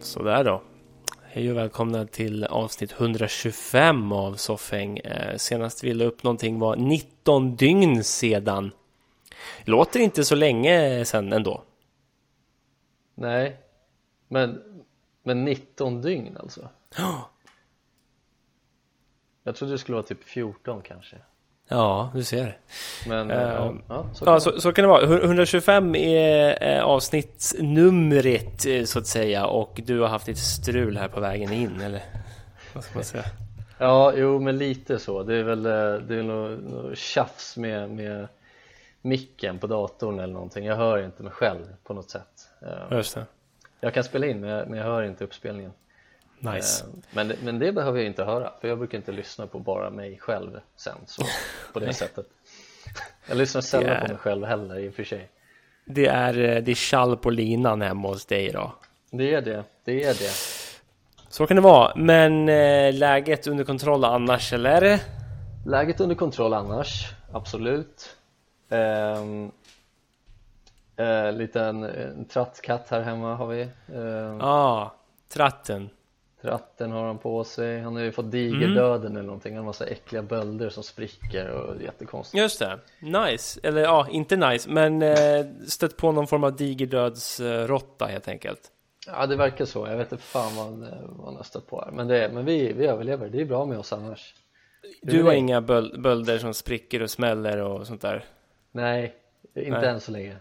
Sådär då. Hej och välkomna till avsnitt 125 av Soffhäng. Eh, senast vi la upp någonting var 19 dygn sedan. Låter inte så länge sedan ändå. Nej, men, men 19 dygn alltså? Ja, Jag trodde det skulle vara typ 14 kanske ja du ser. Men Eh, ja, ja, så kan Ja, det så, så kan det vara. Hu- 125 är eh, avsnittsnumret eh, så att säga och du har haft lite strul här på vägen in eller? Vad ska man säga? Ja, jo men lite så. Det är väl det är något, något tjafs med, med micken på datorn eller någonting. Jag hör inte mig själv på något sätt. Just det. Jag kan spela in men jag, men jag hör inte uppspelningen. Nice. Eh, Men, men det behöver jag inte höra för jag brukar inte lyssna på bara mig själv sen så på det sättet. Jag lyssnar sällan är- på mig själv heller i och för sig. Det är, eh, det är tjall på linan hemma hos dig då. Det är det, det är det. Så kan det vara. Men eh, läget under kontroll annars eller? Läget under kontroll annars, absolut. Ehm, eh, liten en trattkatt här hemma har vi. Ehm, Ja, ah, tratten. Tratten har han på sig. Han har ju fått digerdöden eller någonting. Han har massa äckliga bölder som spricker och jättekonstigt. Just det. Nice. Eller ja, inte nice, men eh, stött på någon form av digerdödsråtta helt enkelt. Ja, det verkar så. Jag vet inte fan vad eh, vad han har stött på här. Men, det, men vi, vi överlever. Det är bra med oss annars. Du är har det? inga böl bölder som spricker och smäller och sånt där? Nej, inte Nej. än så länge.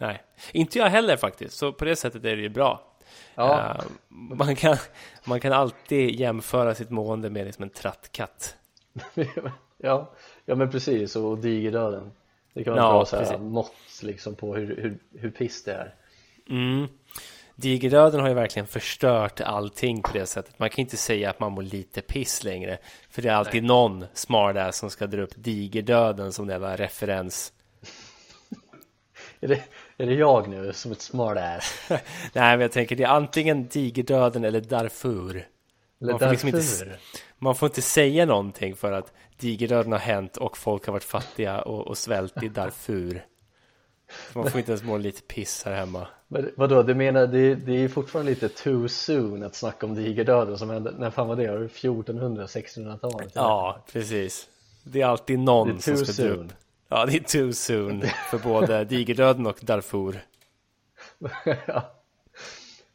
Nej, inte jag heller faktiskt. Så på det sättet är det ju bra. Ja, Eh, man, kan, man kan alltid jämföra sitt mående med liksom en trattkatt. ja, ja men precis. Och digerdöden. Det kan vara Ja, bra så här, precis. mått liksom på hur, hur, hur piss det är. Mm. Digerdöden har ju verkligen förstört allting på det sättet. Man kan inte säga att man mår lite piss längre. För det är alltid någon smartass som ska dra upp digerdöden som jävla referens. Är det, är det jag nu som ett smartass? Nej, men jag tänker det är antingen digerdöden eller Darfur. Eller Man får liksom inte? Man får inte säga någonting för att digerdöden har hänt och folk har varit fattiga och, och svält i Darfur. Man får inte ens må lite piss här hemma. Men vadå, du menar det, det är fortfarande lite too soon att snacka om digerdöden som hände, när fan var det? Var det 1400, 1600-talet? Ja, precis. Det är alltid någon Det är som ska soon. upp. Ja, det är too soon för både digerdöden och Darfur. Ja.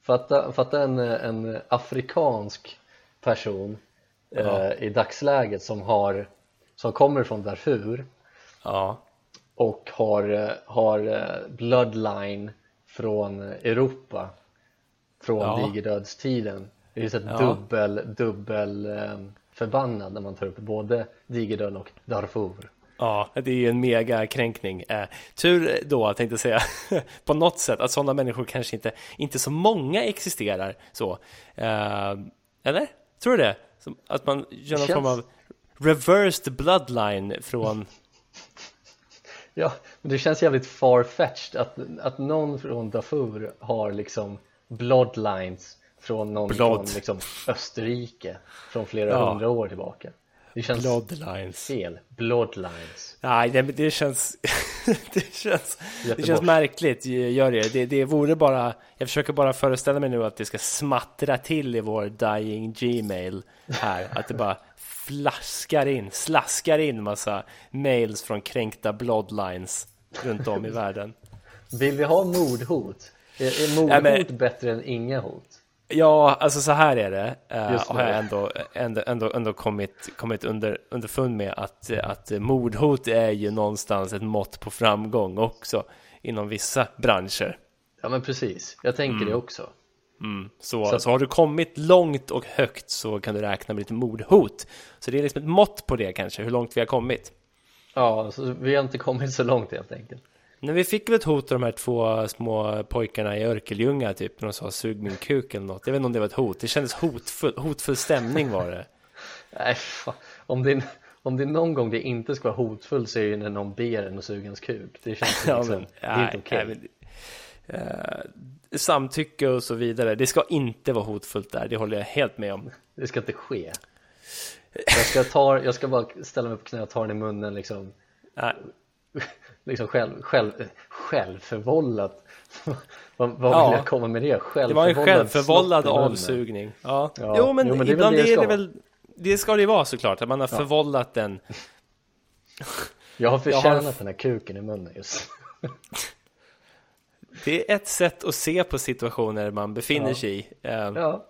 fatta, fatta en, en afrikansk person Ja. eh, i dagsläget som har som kommer från Darfur Ja, och har, har eh, bloodline från Europa från Ja. digerdödstiden det är ju så Ja. dubbel, dubbel eh, förbannad när man tar upp både digerdöden och Darfur ja, det är ju en mega kränkning. Eh, tur då, tänkte jag säga, på något sätt att sådana människor kanske inte, inte så många existerar så. Eh, eller? Tror du det? Som, att man gör någon Känns- form av reversed bloodline från Ja, men det känns jävligt farfetched att, att någon från Darfur har liksom bloodlines från någon Blood. från liksom Österrike från flera Ja. hundra år tillbaka Det känns bloodlines. fel, bloodlines Nej, det, det känns... det känns... Det känns märkligt, gör det. det. Det vore bara... Jag försöker bara föreställa mig nu att det ska smattra till i vår dying Gmail här. Att det bara flaskar in, slaskar in massa mails från kränkta bloodlines runt om i världen. Vill vi ha mordhot? Är, är mordhot men- bättre än inga hot? Ja, alltså så här är det. Uh, har jag ändå, ändå, ändå, ändå kommit, kommit under, underfund med att, att mordhot är ju någonstans ett mått på framgång också inom vissa branscher. Ja men precis, jag tänker det också Mm. Så, Så- så, har du kommit långt och högt så kan du räkna med lite mordhot. Så det är liksom ett mått på det kanske, hur långt vi har kommit. Ja, så vi har inte kommit så långt helt enkelt Men vi fick väl ett hot av de här två små pojkarna i Örkelljunga typ, när de sa sug min kuk eller något. Jag vet inte om det var ett hot, det kändes hotfull, hotfull stämning var det. Nej, fan. om din, om det är någon gång det inte ska vara hotfullt så är det när någon ber en att suga ens kuk Det känns Ja, liksom, men, det är inte okej nej, men, eh, samtycke och så vidare. Det ska inte vara hotfullt där. Det håller jag helt med om. Det ska inte ske jag ska, ta, jag ska bara ställa mig på knä och ta den i munnen liksom Nej. liksom själv, själv, självförvållat vad, vad Ja. vill jag komma med det? Det var en Självförvållad i avsugning. Ja. Ja. Jo, men, Jo, men det ibland det är ska det väl det ska det vara såklart, att man har förvållat den. Jag har Jag har- förtjänat den här kuken i munnen just Det är ett sätt att se på situationer man befinner Ja. sig i. Eh, Ja,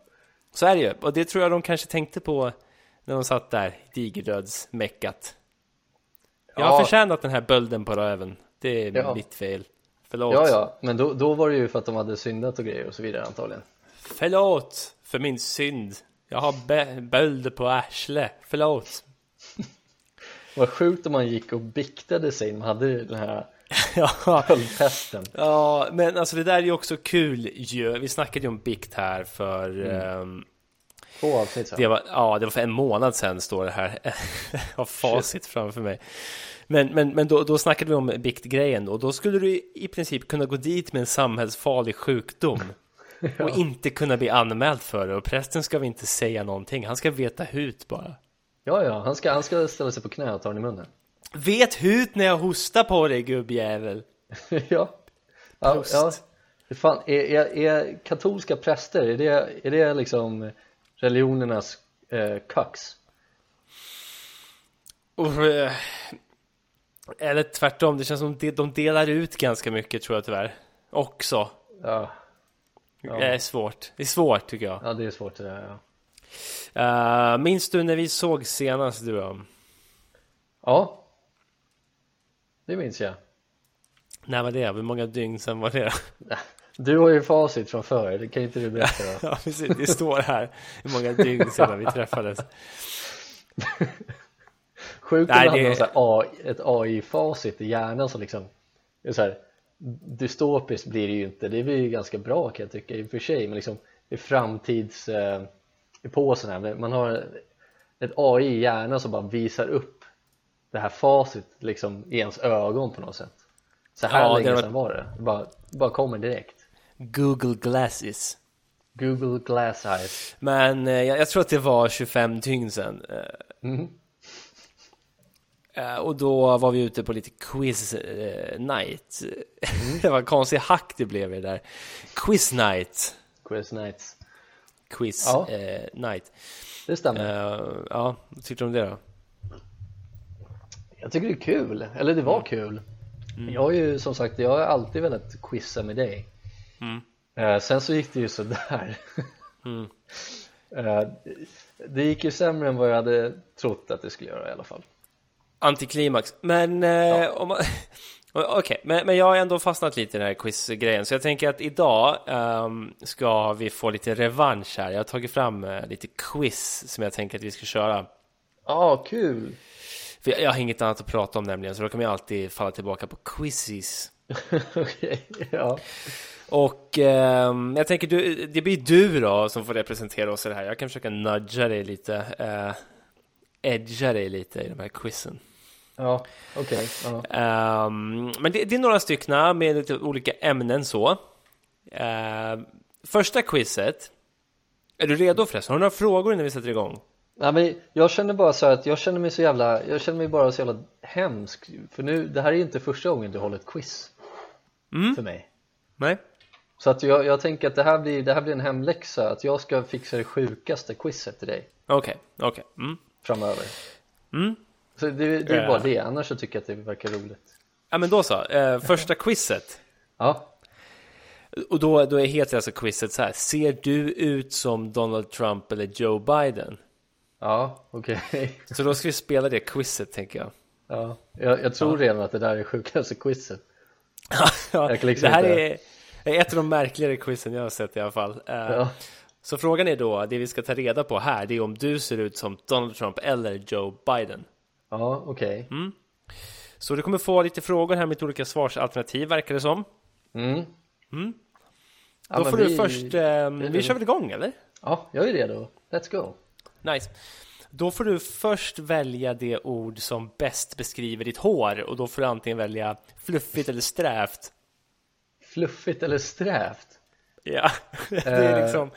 Så är det ju, och det tror jag de kanske tänkte på när de satt där, digerdödsmeckat. Jag har Ja. förtjänat den här bölden på röven. Det är Ja. mitt fel. Förlåt. ja, ja, men då, då var det ju för att de hade syndat och grejer och så vidare antagligen Förlåt för min synd. Jag har bö- böld på arsle. Förlåt. Vad sjukt om man gick och biktade sig när man hade den här ja. ja, men alltså det där är ju också kul ju. Vi snackade ju om bikt här för Mm. ehm, Två avsnitt sen Det var, ja, det var för en månad sedan står det här. Jag har facit framför mig. Men, men, men då, då snackade vi om biktgrejen och då skulle du i princip kunna gå dit med en samhällsfarlig sjukdom och inte kunna bli anmäld för det och prästen ska vi inte säga någonting. Han ska veta hut bara. Ja, ja, han ska, han ska ställa sig på knä och ta den i munnen Vet hut när jag hostar på dig gubbjävel. Ja, ja, ja. Fan, är, är, är katolska präster, är det, är det liksom religionernas eh, kax? Och, eh, eller tvärtom, det känns som de, de delar ut ganska mycket tror jag tyvärr. Också. Ja, Det är svårt. Det är svårt tycker jag. ja det är svårt det där ja. Uh, minns du när vi såg senast du jag? Ja, det minns jag När var det? Hur många dygn sedan var det? Du har ju facit från förr, det kan inte du berätta ja, precis. Det står här hur många dygn sedan vi träffades. Sjukt om man det- AI, ett AI-facit i hjärnan som liksom är så här, Dystopiskt blir det ju inte, det blir ju ganska bra kan jag tycka i och för sig. Men liksom i framtids eh, här, man har ett AI i hjärnan som bara visar upp det här facit liksom i ens ögon på något sätt. Så här Ja, länge har sedan var det, det bara, bara kommer direkt Google Glasses. Google Glass Eyes Men eh, jag, jag tror att det var 25 dygn sedan. Eh, Mhm. eh, och då var vi ute på lite quiz eh, night. det var en konstig hack det blev i det där. Quiz night. Quiz Nights Quiz Ja. eh, night. Det stämmer Eh, ja, vad tyckte du om det då? Jag tycker det är kul, eller det var kul Jag har ju som sagt, jag har alltid velat quizza med dig Mm. Eh, Sen så gick det ju sådär Mm. Eh, Det gick ju sämre än vad jag hade trott att det skulle göra i alla fall Antiklimax. Men eh, om man... Okej, men, men jag har ändå fastnat lite i den här quizgrejen. Så jag tänker att idag ehm, ska vi få lite revansch här. Jag har tagit fram lite quiz som jag tänker att vi ska köra. Ja, ah, kul! För jag, jag har inget annat att prata om nämligen, så då kommer jag alltid falla tillbaka på quizzes. Okej, ja Och ehm, jag tänker, du, det blir du då som får representera oss i det här. Jag kan försöka nudga dig lite, uh, edga dig lite i de här quizen. Ja, okej ja. Ehm, men det, det är några stycken med lite olika ämnen så. Ehm, första quizet. Är du redo förresten? Har du några frågor innan vi sätter igång? Nej, men jag känner bara så att jag känner mig så jävla Jag känner mig bara så jävla hemsk För nu, det här är inte första gången du håller ett quiz Mm. För mig Nej? Så att jag, jag tänker att det här, blir, det här blir en hemläxa Att jag ska fixa det sjukaste quizet till dig Okej, okej. Mm. framöver Mm. Så det, det är Ja. bara det, annars så tycker jag att det verkar roligt Ja men då så, Eh, första quizet. Ja, Och då, då heter alltså quizet så här. Ser du ut som Donald Trump eller Joe Biden? ja, okej Så då ska vi spela det quizet tänker jag. ja. jag, jag tror redan att det där är sjukaste quizet ja, det här är, är ett av de märkligare quizen jag har sett i alla fall. Eh, Ja, Så frågan är då, det vi ska ta reda på här, det är om du ser ut som Donald Trump eller Joe Biden. ja okej Så du kommer få lite frågor här med lite olika svarsalternativ, verkar det som. mm. Ja, Då får vi- du först, eh, vi kör väl igång eller? Ja, jag är redo, let's go Nice. Då får du först välja det ord som bäst beskriver ditt hår och då får du antingen välja fluffigt eller strävt. Fluffigt eller strävt? Ja, det är liksom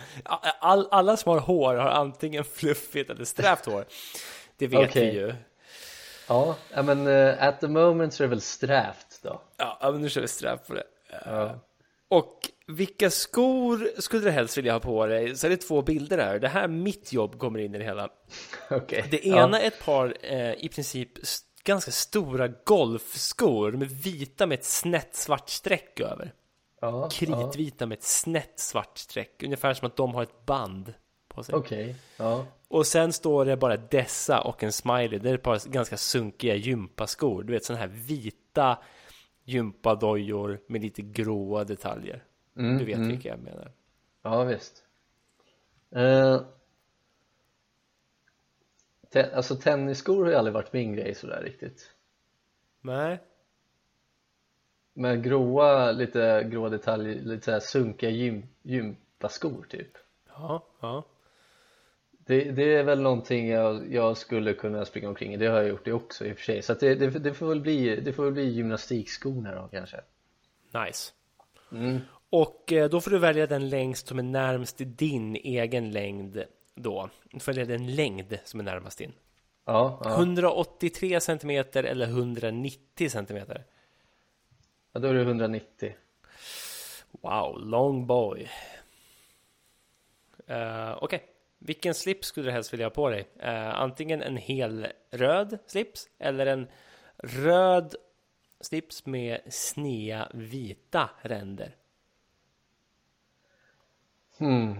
all, alla som har hår har antingen fluffigt eller strävt hår. Det vet Okej. vi ju. Ja, ja, men eh, at the moment så är det väl strävt då. Ja, ja, men nu kör vi strävt på det. Ja. Och vilka skor skulle du helst vilja ha på dig? Så är det två bilder här. Det här mitt jobb kommer in i det hela. Okej. Det ja. ena är ett par eh, i princip ganska stora golfskor. De är vita med ett snett svart streck över. Ja, ja. Kritvita med ett snett svart streck. Ungefär som att de har ett band på sig. Okej, ja. Och sen står det bara dessa och en smiley. Det är ett par ganska sunkiga gympaskor. Du vet sådana här vita gympadojor med lite gråa detaljer. Mm, Du vet mm. vilka jag menar. Ja, visst. Eh, te- alltså tennisskor har ju aldrig varit min grej sådär riktigt. Nej, Men gråa, lite grå detaljer, lite såhär sunkiga gym, gympaskor typ. ja, ja. Det, det är väl någonting jag, jag skulle kunna springa omkring i, det har jag gjort det också i och för sig. Så det, det, det, får väl bli, det får väl bli gymnastikskorna då kanske. Nice. Mm. Och eh, då får du välja den längst som är närmst din egen längd då. Du får välja den längd som är närmast din. Ja, ja. 183 centimeter eller 190 centimeter. ja, då är det 190. Wow, long boy. Uh, Okej, vilken slips skulle du helst vilja ha på dig? Eh, antingen en hel röd slips eller en röd slips med snea vita ränder. Hmm.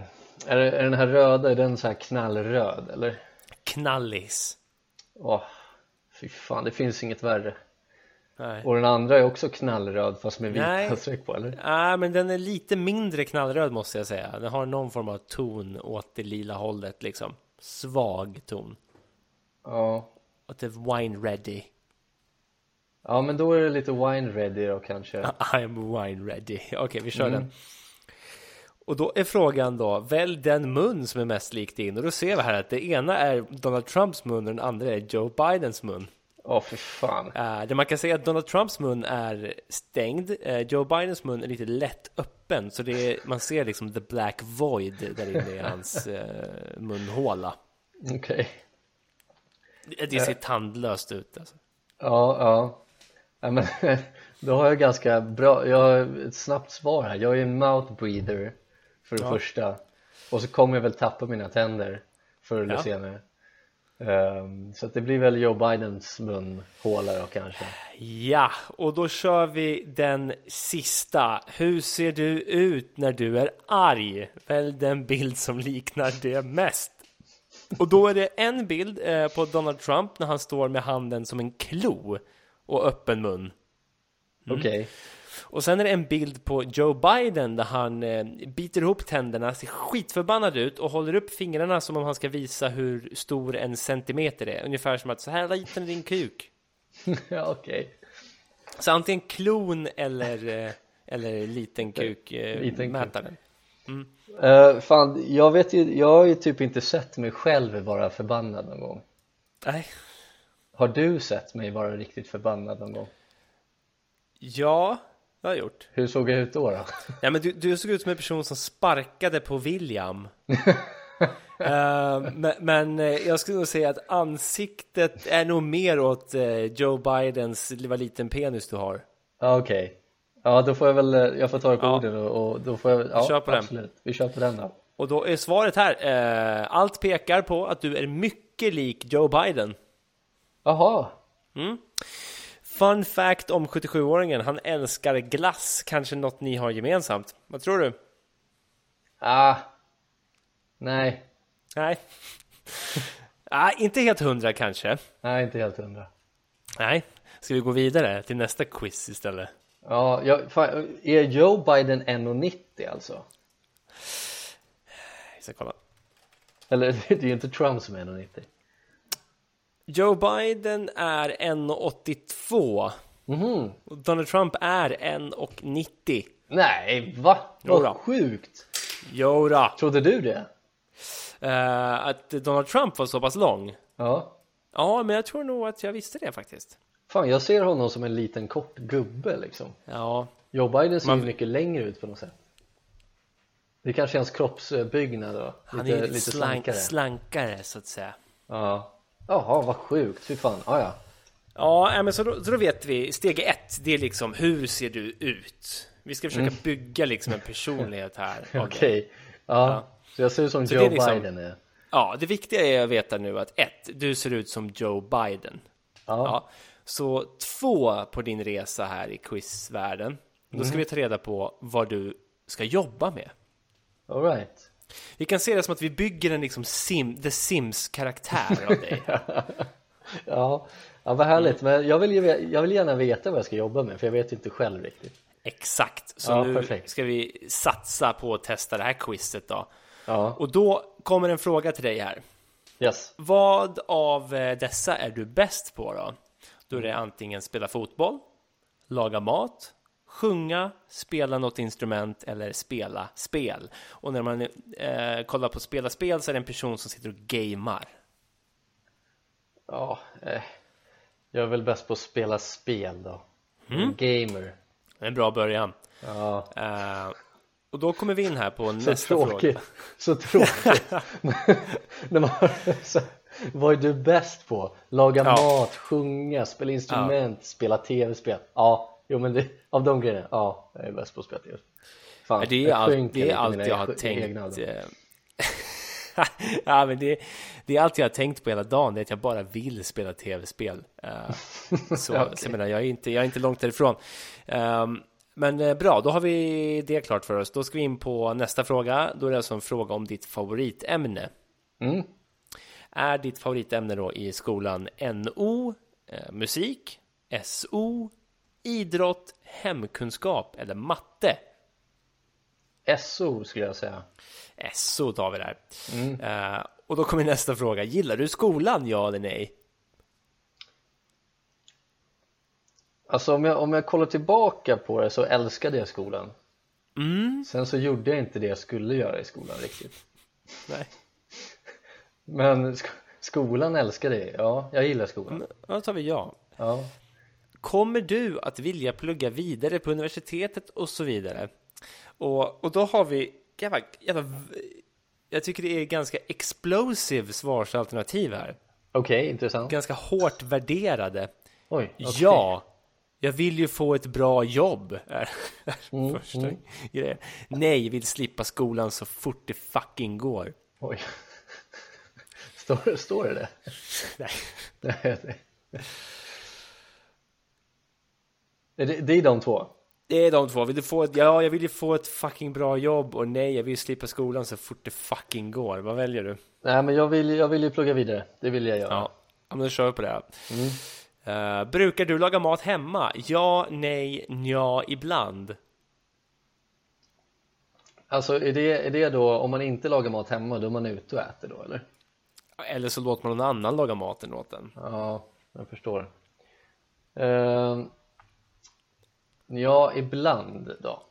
Är, är den här röda, är den så här knallröd eller? Knallis. Åh, fy fan, det finns inget värre. Nej. Och den andra är också knallröd fast med vita streck på eller? Nej, men den är lite mindre knallröd måste jag säga. Den har någon form av ton åt det lila hållet liksom. Svag ton. Ja. Åt det wine ready. Ja men då är det lite wine ready då kanske. I'm wine ready. Okej, vi kör den. Och då är frågan då, välj den mun som är mest lik din. Och då ser vi här att det ena är Donald Trumps mun och den andra är Joe Bidens mun. Åh fy fan. Uh, man kan säga att Donald Trumps mun är stängd. Eh, Joe Bidens mun är lite lätt öppen. Så det är, man ser liksom the black void där inne i hans eh, munhåla. Okej. Det, det ser tandlöst ut alltså. Ja, ja. ja men, då har jag ganska bra, jag har ett snabbt svar här. Jag är en mouth breather för det Ja. första. Och så kommer jag väl tappa mina tänder förr eller Ja. senare. Ehm, så att det blir väl Joe Bidens munhåla då kanske. Ja, och då kör vi den sista. Hur ser du ut när du är arg? Välj den bild som liknar det mest. Och då är det en bild eh, på Donald Trump när han står med handen som en klo och öppen mun. Okej. Och sen är det en bild på Joe Biden där han eh, biter ihop tänderna, ser skitförbannad ut och håller upp fingrarna som om han ska visa hur stor en centimeter är. Ungefär som att så här liten är din kuk. ja okej. Så antingen klon eller, eh, eller liten kuk, eh, Liten mätaren. Uh, fan, jag vet ju, jag har ju typ inte sett mig själv vara förbannad någon gång. Nej. Har du sett mig vara riktigt förbannad någon gång? Ja, har jag gjort. Hur såg jag ut då? då? Ja, men du, du såg ut som en person som sparkade på William. Eh, men, men eh, jag skulle nog säga att ansiktet är nog mer åt eh, Joe Bidens lilla liten penis du har. Ja okej Ja då får jag väl, jag får ta det på Ja. orden och, och då får jag, ja kör på den. absolut. Vi kör på den då Och då är svaret här. Eh, allt pekar på att du är mycket lik Joe Biden. Jaha, Fun fact om 77-åringen, han älskar glass. Kanske något ni har gemensamt. Vad tror du? ah Nej, Nej. ah, inte helt hundra kanske. nej inte helt hundra Nej. Ska vi gå vidare till nästa quiz istället? Ja, jag, fan, är Joe Biden 1,90 alltså? Vi ska kolla. Eller det är ju inte Trump som är 1,90 Joe Biden är 1,82 Mhm, och Donald Trump är 1,90. nej va? Vad sjukt! Jodå. Trodde du det? Uh, att Donald Trump var så pass lång. Ja. Ja, men jag tror nog att jag visste det faktiskt. Fan, jag ser honom som en liten kort gubbe liksom. Ja, Joe Biden ser Man- mycket längre ut på något sätt. Det är kanske är hans kroppsbyggnad då. han lite, är lite, lite slank, slankare. slankare så att säga. Ja. Jaha, vad sjukt. Fy fan. Ah, ja. Ja, men så då, så då vet vi, steg ett, det är liksom hur ser du ut? Vi ska försöka bygga liksom en personlighet här. Mm. Okej. Ja. Ja. Så jag ser ut som Så Joe liksom- Biden är. Ja, det viktiga är att veta nu att ett, du ser ut som Joe Biden. Ja. Ja, så två på din resa här i quizvärlden. Då ska vi ta reda på vad du ska jobba med. All right. Vi kan se det som att vi bygger en liksom sim, The Sims-karaktär av dig. Ja. ja, vad härligt. Men jag vill, ju, jag vill gärna veta vad jag ska jobba med för jag vet inte själv riktigt. Exakt, så Ja, nu perfekt. ska vi satsa på att testa det här quizet då. Ja. Och då kommer en fråga till dig här. Yes. Vad av eh, dessa är du bäst på då? Då är det antingen spela fotboll, laga mat, sjunga, spela något instrument eller spela spel. Och när man eh, kollar på spela spel så är det en person som sitter och gamer. Ja. Eh. Jag är väl bäst på att spela spel då. Mm. Gamer. En bra början. Ja. Eh, och då kommer vi in här på Så nästa tråkigt. fråga. Så tråkigt. När man, så, vad är du bäst på? Laga Ja. mat, sjunga, spela instrument, spela tv-spel. Ja, jo men det, av de grejerna, ja, jag är bäst på att spela. Fan, Det är, sjönk det är allt jag har tänkt. eh, ja, men det, det är allt jag har tänkt på hela dagen, det är att jag bara vill spela tv-spel. Eh, så, så jag, menar, jag, är inte, jag är inte långt därifrån. Ehm, men eh, bra, då har vi det klart för oss. Då ska vi in på nästa fråga. Då är det alltså en fråga om ditt favoritämne. Mm. Är ditt favoritämne då i skolan NO, musik, SO, idrott, hemkunskap eller matte? SO skulle jag säga. SO tar vi där. Eh, och då kommer nästa fråga. Gillar du skolan, ja eller nej? Alltså om jag, om jag kollar tillbaka på det så älskade jag skolan. Mm. Sen så gjorde jag inte det jag skulle göra i skolan riktigt. Nej. Men sk- skolan älskade jag, ja, jag gillar skolan. Ja, Då tar vi ja. Ja. Kommer du att vilja plugga vidare på universitetet och så vidare? Och, och då har vi, jävla, jävla, jag tycker det är ganska explosive svarsalternativ här. Okej, intressant. Ganska hårt värderade. Oj, okej. Ja, jag vill ju få ett bra jobb. Är Mm, första grejen. Nej, vill slippa skolan så fort det fucking går. Oj. Står, står det det? Nej. Det- Är det, är de två? Det är de två. Vill du få ett, ja, jag vill ju få ett fucking bra jobb och nej, jag vill slippa skolan så fort det fucking går. Vad väljer du? Nej men jag vill, jag vill ju plugga vidare, det vill jag göra Ja, ja men då kör vi på det. här. Eh, brukar du laga mat hemma? Ja, nej, ja, ibland. Alltså är det, är det då, om man inte lagar mat hemma, då är man ute och äter då eller? Eller så låter man någon annan laga maten åt en. Ja, jag förstår Ehm, Ja, ibland då.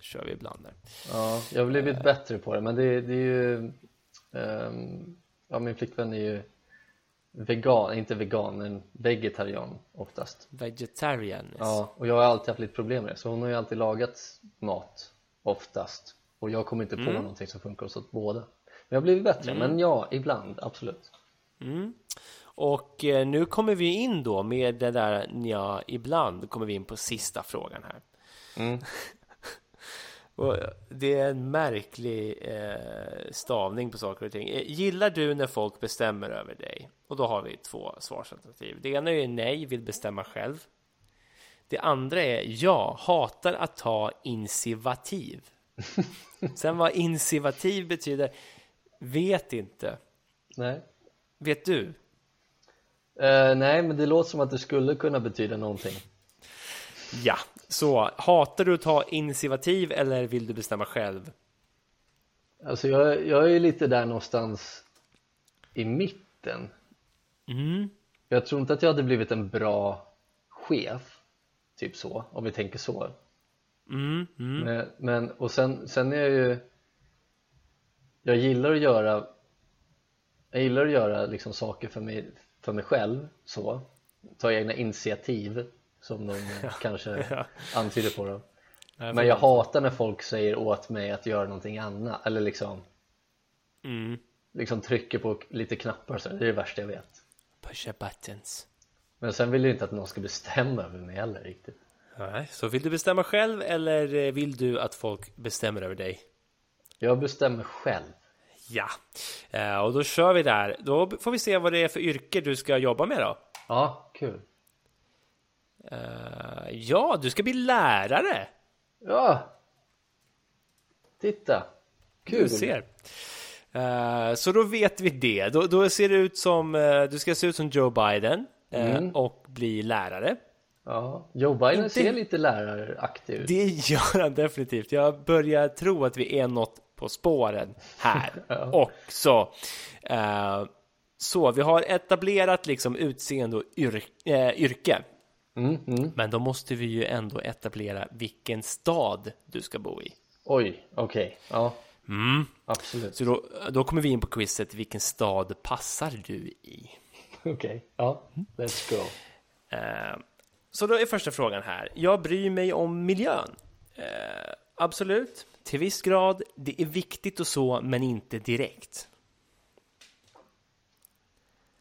Kör vi ibland där. Ja, jag har blivit bättre på det men det, det är ju ehm, Ja, min flickvän är ju vegan, inte vegan men vegetarian oftast. Vegetarian. Ja, och jag har alltid haft lite problem med det så hon har ju alltid lagat mat oftast. Och jag kommer inte på någonting som funkar hos båda. Men jag har blivit bättre, men ja, ibland, absolut. Mm. Och eh, nu kommer vi in då med det där ja, ibland kommer vi in på sista frågan här. Mm. och det är en märklig eh, stavning på saker och ting. Eh, Gillar du när folk bestämmer över dig? Och då har vi två svarsalternativ. Det ena är nej, vill bestämma själv. Det andra är ja, hatar att ta initiativ. Sen vad initiativ betyder, vet inte. Nej Vet du? Eh, nej, men det låter som att det skulle kunna betyda någonting. Ja, så hatar du att ta initiativ eller vill du bestämma själv? Alltså jag, jag är lite där någonstans i mitten. Mm. Jag tror inte att jag hade blivit en bra chef, typ så, om vi tänker så. Mm, mm. Men, men och sen, sen är jag ju, jag gillar att göra Jag gillar att göra liksom saker för mig, för mig själv så ta egna initiativ som de kanske ja. antyder på dem men jag hatar när folk säger åt mig att göra någonting annat eller liksom Mm. liksom trycker på lite knappar så det är det värsta jag vet Pusha buttons. men sen vill jag inte att någon ska bestämma över mig heller riktigt Nej, så vill du bestämma själv eller vill du att folk bestämmer över dig? jag bestämmer själv Ja, eh, och då kör vi där. Då får vi se vad det är för yrke du ska jobba med då. ja, kul Eh, ja, du ska bli lärare. ja titta kul Du ser. Eh, så då vet vi det. Då, då ser det ut som du ska se ut som Joe Biden Mm. och bli lärare. ja, Joe Biden Inte- ser lite läraraktig ut Det gör han definitivt. Jag börjar tro att vi är något på spåren här också. Eh, så vi har etablerat liksom utseende och yr eh, yrke. mm, mm. Men då måste vi ju ändå etablera vilken stad du ska bo i. oj, okej, ja Mm. absolut Så då, då kommer vi in på quizet, vilken stad passar du i? okej, ja, let's go Eh, så då är första frågan här. Jag bryr mig om miljön. Eh, absolut, till viss grad. Det är viktigt och så, men inte direkt.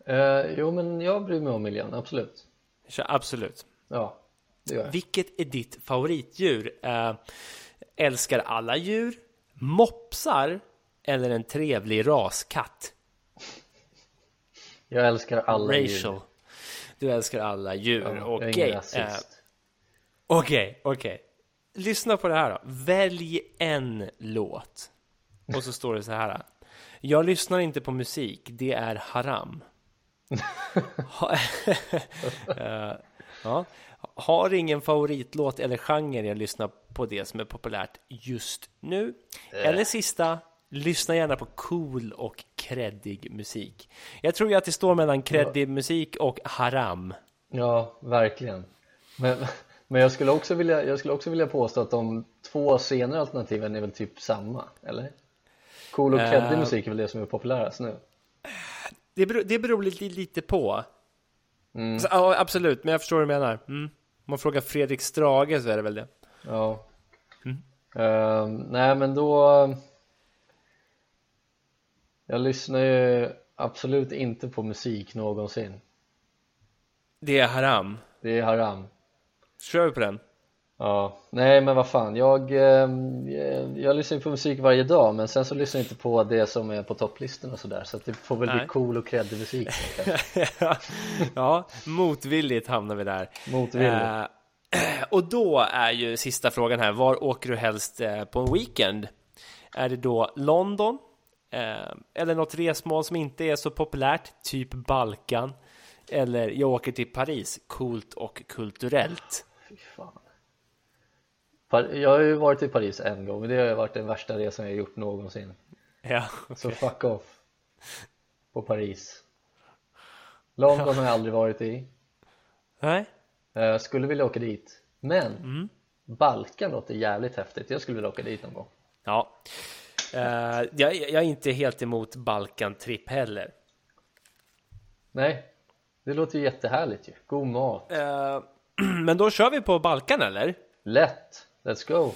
Eh, jo men jag bryr mig om miljön, absolut Så absolut. Ja, det gör jag Vilket är ditt favoritdjur? Eh, älskar alla djur? Mopsar? Eller en trevlig raskatt? Jag älskar alla Rachel. djur Du älskar alla djur. ja, Okej. eh, rasist Okej, okej. Lyssna på det här då. Välj en låt. Och så står det så här. Jag lyssnar inte på musik, det är haram. Ha, Eh, ja. Har ingen favoritlåt eller genre jag lyssnar på det som är populärt just nu. Eller sista, lyssna gärna på cool och kreddig musik. Jag tror ju att det står mellan kreddig musik och haram. Ja, verkligen Men, men jag, skulle också vilja, jag skulle också vilja påstå att de två senare alternativen är väl typ samma, eller? Cool och kreddig Eh. musik är väl det som är populärast nu Det beror, det beror lite, lite på. Mm. Så, ja, absolut, men jag förstår vad du menar. Mm. Om man frågar Fredrik Strage så är det väl det. Ja Mm. Ehm, Nej men då Jag lyssnar ju absolut inte på musik någonsin Det är haram. Det är haram Kör vi på den? Ja, nej men vad fan, jag, ehm, jag, jag lyssnar på musik varje dag men sen så lyssnar jag inte på det som är på topplistorna och sådär så att det får väl Nej. bli cool och kreddig musik ja, motvilligt hamnar vi där. Motvilligt. Eh, och då är ju sista frågan här. Var åker du helst eh, på en weekend? Är det då London? Eh, eller något resmål som inte är så populärt, typ Balkan? Eller jag åker till Paris, coolt och kulturellt. Jag har ju varit i Paris en gång men det har ju varit den värsta resan jag gjort någonsin Ja, Så fuck off På Paris London har jag aldrig varit i nej? Eh, Skulle vilja åka dit Men Mm. Balkan låter jävligt häftigt, jag skulle vilja åka dit någon gång Ja. Eh, jag, jag är inte helt emot Balkan-tripp heller. Nej, det låter ju jättehärligt ju, god mat Eh, men då kör vi på Balkan eller? Lätt, let's go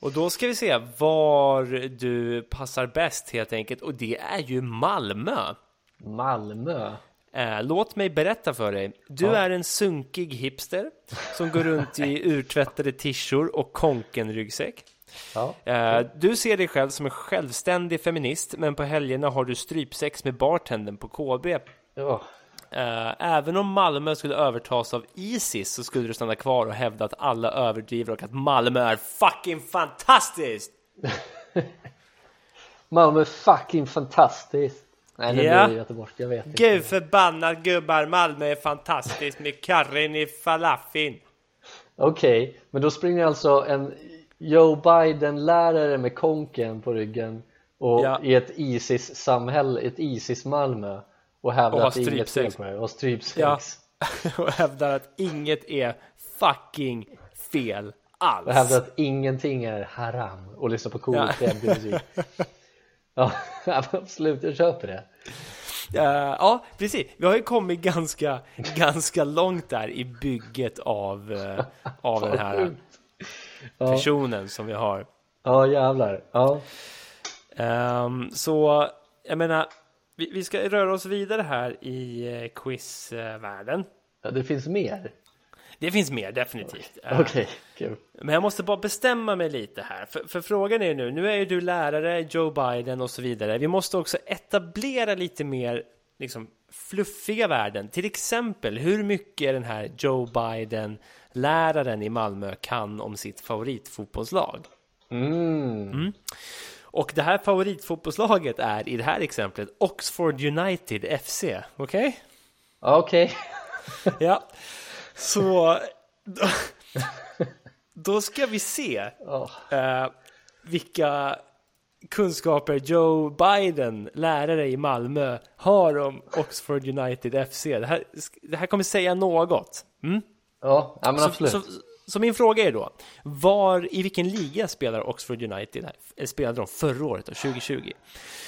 Och då ska vi se var du passar bäst helt enkelt. Och det är ju Malmö. Malmö Eh, låt mig berätta för dig. Du Ja. är en sunkig hipster som går runt i urtvättade tishor och konken-ryggsäck. Ja, Eh, du ser dig själv som en självständig feminist, men på helgerna har du strypsex med bartendern på KB. ja. Eh, även om Malmö skulle övertas av Isis så skulle du stanna kvar och hävda att alla överdriver och att Malmö är fucking fantastiskt! Malmö är fucking fantastiskt Nej det Ja. blir Göteborg, jag vet inte Gud förbannat gubbar, Malmö är fantastiskt med karren i falafin. Okej, men då springer alltså en Joe Biden-lärare med konken på ryggen och Ja. i ett ISIS-samhälle, ett ISIS-Malmö och hävdar Och att är inget det och strypsex Ja. och hävdar att inget är fucking fel alls. och hävdar att ingenting är haram och lyssnar på cool Ja. musik Ja, absolut, jag köper det ja, precis. Vi har ju kommit ganska, ganska långt där i bygget av, uh, av den här personen som vi har. Ja, jävlar. Ja. Um, så jag menar, vi, vi, ska röra oss vidare här i uh, quizvärlden. Ja, det finns mer. Det finns mer, definitivt. Okej, okay, cool. Men jag måste bara bestämma mig lite här. För, för, frågan är nu, nu är ju du lärare, Joe Biden och så vidare. Vi måste också etablera lite mer liksom, fluffiga värden. Till exempel, hur mycket den här Joe Biden, läraren i Malmö, kan om sitt favoritfotbollslag. Mm. Mm. Och det här favoritfotbollslaget är i det här exemplet Oxford United FC. Okej? Okay? Okej. Okay. ja. Så då, då, ska vi se oh. eh, vilka kunskaper Joe Biden, lärare i Malmö, har om Oxford United FC. Det här, det här kommer säga något. Mm? Ja, ja men absolut. Så, så, så, min fråga är då, var, i vilken liga spelar Oxford United? Eller spelade de förra året, då, 2020?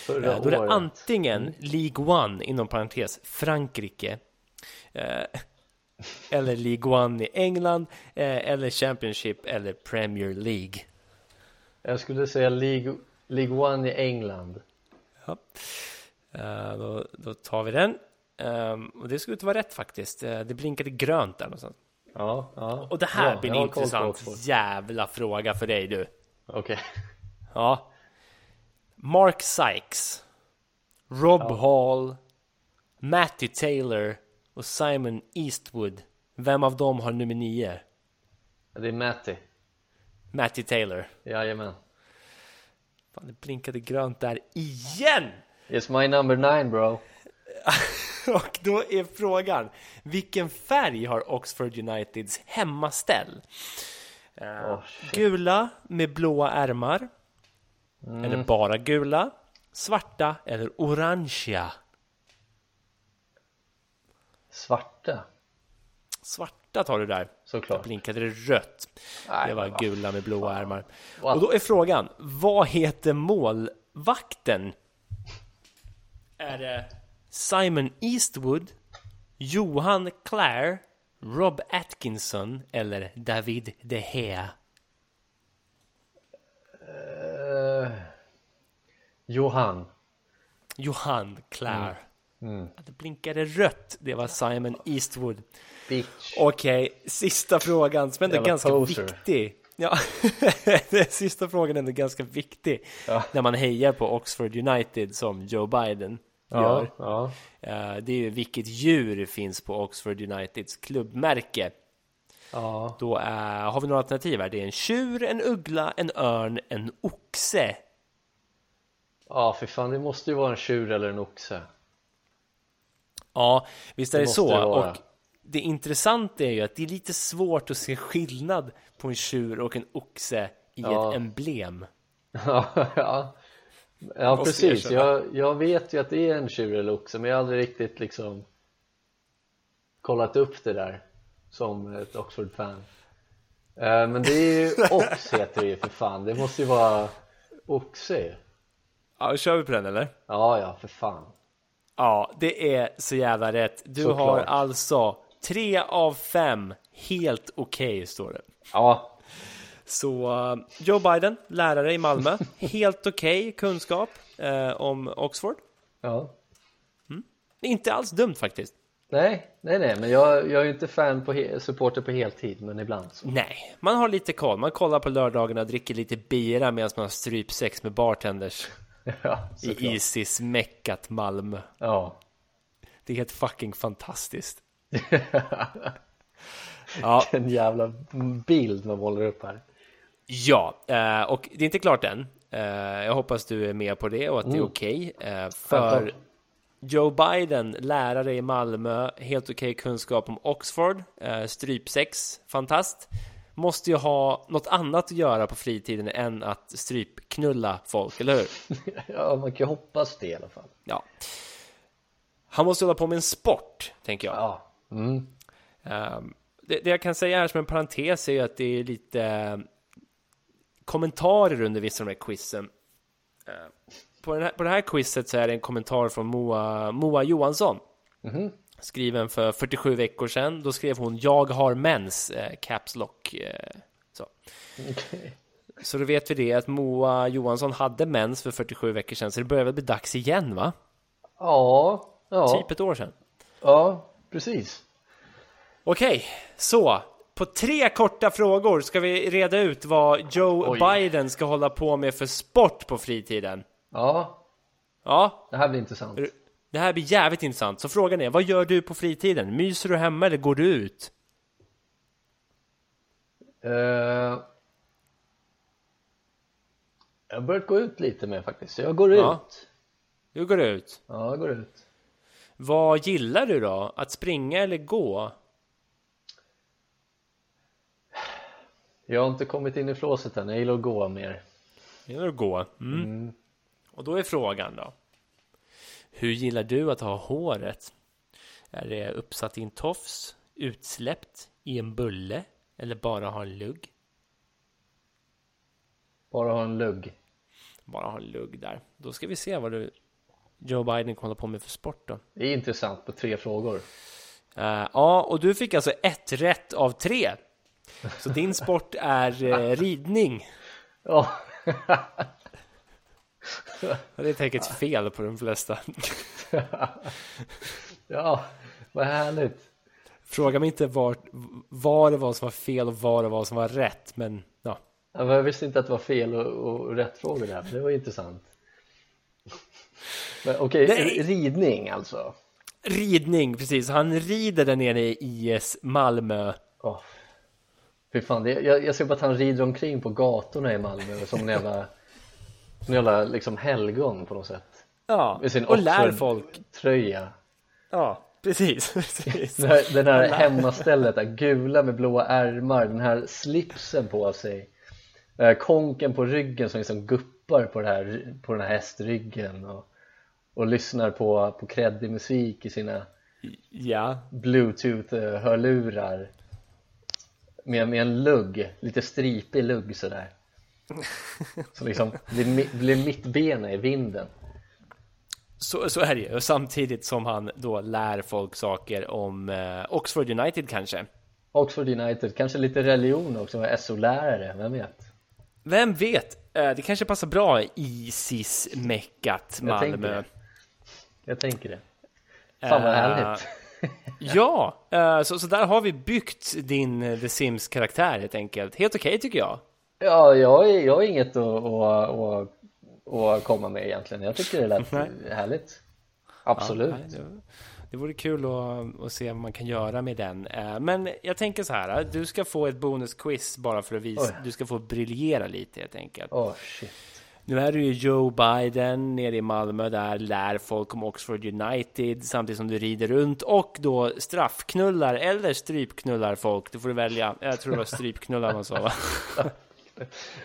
Förra eh, då är det antingen League One, inom parentes, Frankrike, eh, eller League One i England, eh, eller Championship eller Premier League. Jag skulle säga League, League One i England. Ja. Uh, då, då, tar vi den. Um, och det skulle inte vara rätt faktiskt. Uh, det blinkade grönt där någonstans. Ja, ja. Och det här ja, blir en intressant jävla fråga för dig du. Okej. Okay. Ja. Mark Sykes. Rob ja. Hall. Matty Taylor och Simon Eastwood. Vem av dem har nummer nio? Det är Matty. Matty Taylor. Jajamän. Fan, det blinkade grönt där igen! It's my number nine bro. och då är frågan, vilken färg har Oxford Uniteds hemmaställ? Uh, oh, gula med blåa ärmar. Mm. Eller bara gula. Svarta eller orangea. Svarta? Svarta tar du där. Såklart. Där blinkade det rött. Nej, det var gula med blåa ärmar. Och då är frågan, vad heter målvakten? Är det Simon Eastwood, Johan Clare, Rob Atkinson eller David De Gea? Uh, Johan. Johan Clare. Mm. Mm. Det blinkade rött. Det var Simon Eastwood. Okej, okay, sista frågan som ändå är ganska poser. viktig. Ja, sista frågan är ändå ganska viktig. Ja. När man hejar på Oxford United som Joe Biden gör. Ja, ja. Det är ju vilket djur finns på Oxford Uniteds klubbmärke. Ja. Då är, har vi några alternativ här. Det är en tjur, en uggla, en örn, en oxe. Ja, för fan, det måste ju vara en tjur eller en oxe. Ja, visst är det, det så. Det och det intressanta är ju att det är lite svårt att se skillnad på en tjur och en oxe i ja. ett emblem. ja, ja. Ja precis. Jag, jag vet ju att det är en tjur eller oxe, men jag har aldrig riktigt liksom kollat upp det där som ett Oxford-fan. Uh, men det är ju ox heter det ju för fan. Det måste ju vara oxe. Ja, kör vi på den eller? Ja, ja, för fan. Ja, det är så jävla rätt. Du Såklart. har alltså tre av fem helt okej, okay, står det. Ja. Så uh, Joe Biden, lärare i Malmö, helt okej okay kunskap uh, om Oxford. Ja. Mm. Inte alls dumt faktiskt. Nej, nej, nej, men jag, jag är inte fan på supporter på heltid, men ibland så. Nej, man har lite koll. Man kollar på lördagarna, dricker lite bira medan man har strypsex med bartenders. ja, I Isis meckat Malmö. Ja. Det är helt fucking fantastiskt. ja. En jävla bild man målar upp här. Ja, eh, och det är inte klart än. Eh, jag hoppas du är med på det och att mm. det är mm. okej. Okay. Eh, för Joe Biden, lärare i Malmö, helt okej okay kunskap om Oxford, strypsex, fantast måste ju ha något annat att göra på fritiden än att strypknulla folk, eller hur? ja, man kan ju hoppas det i alla fall. Ja. Han måste hålla på med en sport, tänker jag. Ja. Mm. Um, det, det, jag kan säga här som en parentes är ju att det är lite kommentarer under vissa av de här quizen. Uh, på, den här, på det här quizet så är det en kommentar från Moa, Moa Johansson. Mhm. Skriven för 47 veckor sedan. Då skrev hon Jag har mens, eh, Caps Lock. Eh, så. Okej. så då vet vi det att Moa Johansson hade mens för 47 veckor sedan. Så det börjar väl bli dags igen va? Ja, ja, Typ ett år sedan. ja, precis. Okej, så på tre korta frågor ska vi reda ut vad Joe Oj. Biden ska hålla på med för sport på fritiden. Ja, Ja, det här blir intressant. det här blir jävligt intressant. Så frågan är, vad gör du på fritiden? Myser du hemma eller går du ut? Eh, jag har börjat gå ut lite mer faktiskt, jag går Ja. ut. Du går ut. Ja, jag går ut. Vad gillar du då? Att springa eller gå? Jag har inte kommit in i flåset än, jag gillar att gå mer. Gillar att gå? Mm. Och då är frågan då. Hur gillar du att ha håret? Är det uppsatt i en tofs? Utsläppt i en bulle? Eller bara ha en lugg? Bara ha en lugg. Bara ha en lugg där. Då ska vi se vad du Joe Biden kommer på med för sport då. Det är intressant på tre frågor. Eh, ja, och du fick alltså ett rätt av tre. Så din sport är eh, ridning. Ja, Det är säkert fel på de flesta. ja, vad härligt. Fråga mig inte var, vad det var som var fel och vad det var som var rätt, men ja. Ja, men Jag visste inte att det var fel och, och rätt frågor där, det var intressant. Men Okej, Nej. ridning alltså. Ridning, precis. Han rider där nere i IS Malmö. Oh. Fy fan, det, jag, jag ser bara att han rider omkring på gatorna i Malmö som en jävla, en jävla liksom helgon på något sätt. Ja, Med sin och lär folk. Tröja. Ja, precis. precis. Den här, den här hemmastället, där, gula med blåa ärmar, den här slipsen på sig. Konken på ryggen som liksom guppar på, det här, på den här hästryggen och, och lyssnar på, på kreddig musik i sina Ja, bluetooth-hörlurar med, med en lugg, lite stripig lugg sådär som liksom blir, blir mittbena i vinden så, så är det ju. Samtidigt som han då lär folk saker om eh, Oxford United kanske. Oxford United, kanske lite religion också, var SO-lärare, vem vet? Vem vet? Eh, det kanske passar bra i Isis-meckat Jag tänker Malmö. det. Jag tänker det Fan vad Eh, härligt Ja, eh, så, så där har vi byggt din eh, The Sims-karaktär helt enkelt. Helt okej tycker jag. Ja, jag, jag har inget att, att, att, att komma med egentligen Jag tycker det lät Nej. härligt Absolut Ja, nej, det, vore kul att, att se vad man kan göra med den. Eh, Men jag tänker så här, du ska få ett bonusquiz bara för att visa, Oj. du ska få briljera lite helt enkelt. Åh shit Nu är du ju Joe Biden nere i Malmö där, lär folk om Oxford United samtidigt som du rider runt och då straffknullar eller strypknullar folk. Du får välja. Jag tror det var strypknullar man sa va?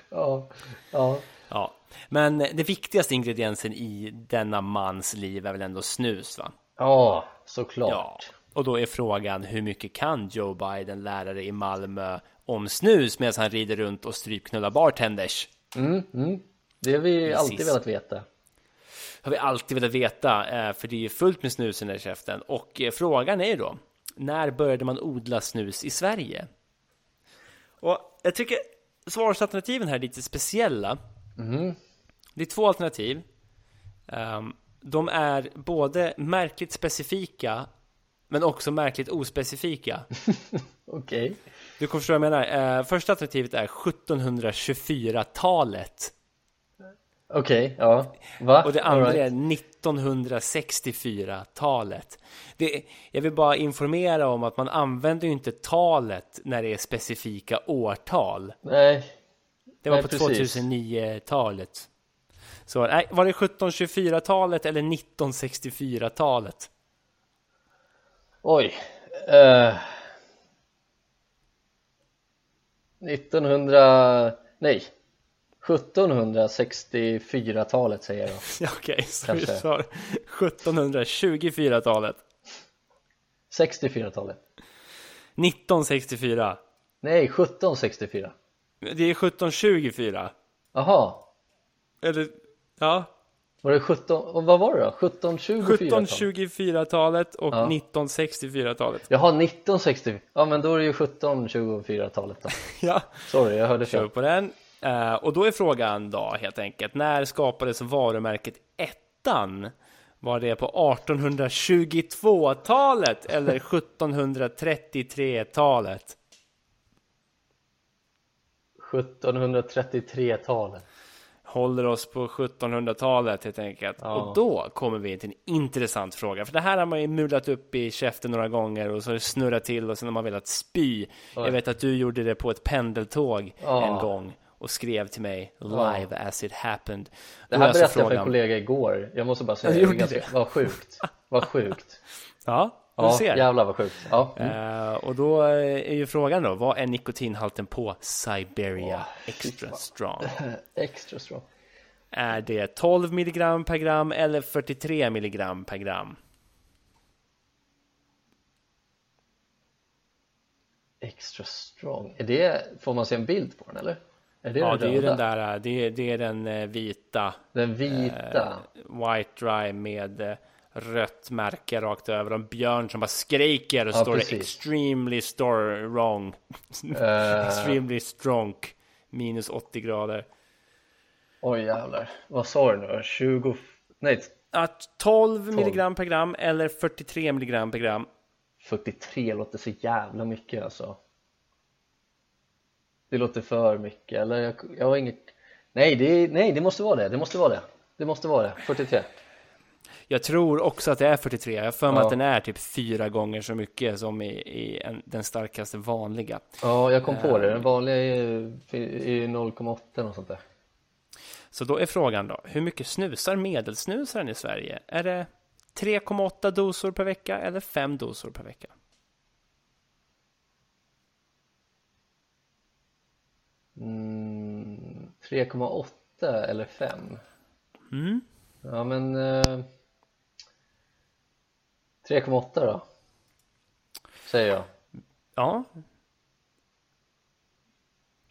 Ja, ja, Ja, men det viktigaste ingrediensen i denna mans liv är väl ändå snus va? ja Ja, såklart och då är frågan hur mycket kan Joe Biden lära dig i Malmö om snus medan han rider runt och strypknullar bartenders? mm, mm. Det har vi alltid Precis. velat veta har vi alltid velat veta, eh, för det är ju fullt med snus i den här käften. Och eh, frågan är ju då, när började man odla snus i Sverige? Och jag tycker svarsalternativen här är lite speciella. Det är två alternativ. Ehm, De är både märkligt specifika, men också märkligt ospecifika. Okej Du kommer förstå vad jag menar. Eh, Första alternativet är 1724-talet. Okej, ja Va? Och det andra right. är 1964-talet. Det, jag vill bara informera om att man använder ju inte talet när det är specifika årtal. Nej, Det var Nej, på precis. 2009-talet. Så nej, var det 1724-talet eller 1964-talet? oj uh, 1900, nej 1764-talet säger jag Ja, Okej, så vi Kanske. sa 1724-talet. 64-talet 1964. Nej, 1764 Det är 1724. Jaha, Eller, ja. Var det 17, och vad var det då? 1724? 1724-talet och Ja. 1964-talet. Jaha, 1960. Ja, men då är det ju 1724-talet då. Ja, Sorry, jag hörde kör fel. på den. Eh, och då är frågan då helt enkelt, när skapades varumärket Ettan? Var det på 1822-talet eller 1733-talet? 1733-talet. Håller oss på 1700-talet helt enkelt. Ja. Och då kommer vi till en intressant fråga. För det här har man ju mulat upp i käften några gånger och så har det snurrat till och sen har man velat spy. Jag vet att du gjorde det på ett pendeltåg Ja. en gång och skrev till mig live as it happened. Det här berättade jag för en kollega igår. Jag måste bara säga, det ganska, vad sjukt. Vad sjukt. Ja, du Ja, ser. jävlar vad sjukt. Ja. Eh, och då är ju frågan då, vad är nikotinhalten på Siberia Extra Strong? Extra strong. Är det 12 milligram per gram eller 43 milligram per gram? Extra strong. Är det, får man se en bild på den eller? Är det Ja, den det är ju den där, eh, det är, det är den eh, vita Den vita. White Dry med eh, rött märke rakt över en björn som bara skriker och Ja, står det precis. extremely store wrong. Eh, extremely strong. Minus 80 grader. oj jävlar. Vad sa du nu? 20... Nej, Att 12 milligram per gram eller 43 milligram per gram. 43 låter så jävla mycket alltså. Det låter för mycket. Eller jag, jag har inget... Nej det, nej, det måste vara det. Det måste vara det. Det måste vara det. 43. Jag tror också att det är 43. Jag har för mig Ja. att den är typ fyra gånger så mycket som i, i en, den starkaste vanliga. Ja, jag kom på det. Den vanliga är är ju 0,8 och sånt där. Så då är frågan då, hur mycket snusar medelsnusaren i Sverige? Är det 3,8 dosor per vecka eller 5 dosor per vecka? 3,8 eller 5? Mm. Ja men eh, 3,8 då Säger jag Ja.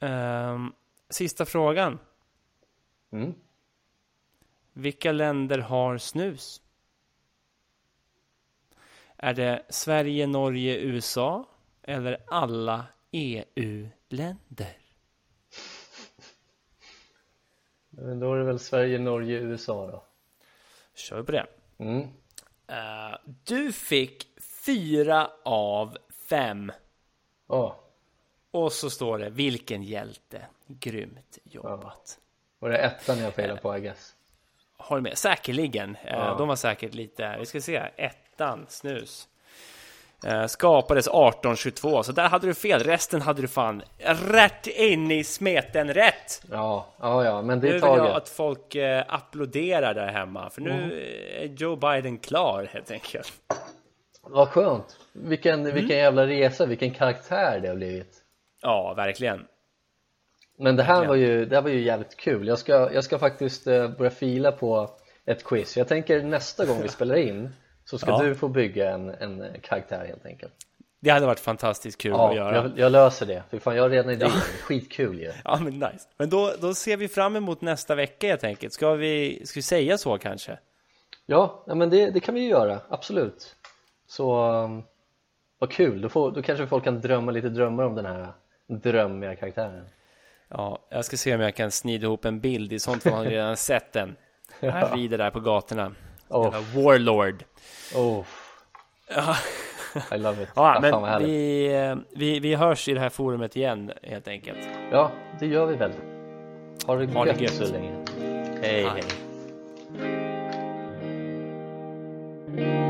Ehm, sista frågan. mm. Vilka länder har snus? Är det Sverige, Norge, USA eller alla EU-länder? Men Då är det väl Sverige, Norge, USA då Kör vi på det. mm. Eh, du fick fyra av fem. Ja, Och så står det vilken hjälte. Grymt jobbat. var det ettan jag failade på I guess Har du med? Säkerligen. Eh, Ja. De var säkert lite, vi ska se, ettan, snus. Eh, skapades 1822, så där hade du fel. Resten hade du fan rätt in i smeten rätt. Ja, ja, ja, men det Nu är vill jag taget att folk eh, applåderar där hemma, för nu är Joe Biden klar helt enkelt. Vad skönt vilken, Mm. vilken jävla resa, vilken karaktär det har blivit Ja, verkligen. Men det här Verkligen. var ju, det här var ju jävligt kul jag ska, jag ska faktiskt eh, börja fila på ett quiz Jag tänker nästa gång vi spelar in så ska Ja. du få bygga en, en karaktär helt enkelt Det hade varit fantastiskt kul Ja, att göra. jag, jag löser det, för fan jag har redan idéer, skitkul ju Ja, men nice. Men då, då ser vi fram emot nästa vecka helt enkelt. Ska vi, ska vi säga så kanske? Ja, ja men det, det kan vi ju göra, absolut Så, um, vad kul, då, får, då kanske folk kan drömma lite drömmar om den här drömmiga karaktären Ja, jag ska se om jag kan snida ihop en bild. I sånt fall har ni redan sett den. Han rider där på gatorna. Oh. Warlord. Oh. I love it. Ja, men vi, eh, vi, vi hörs i det här forumet igen helt enkelt. Ja, det gör vi väl. Ha det, ha det gött, så länge. Hej, hej. hej.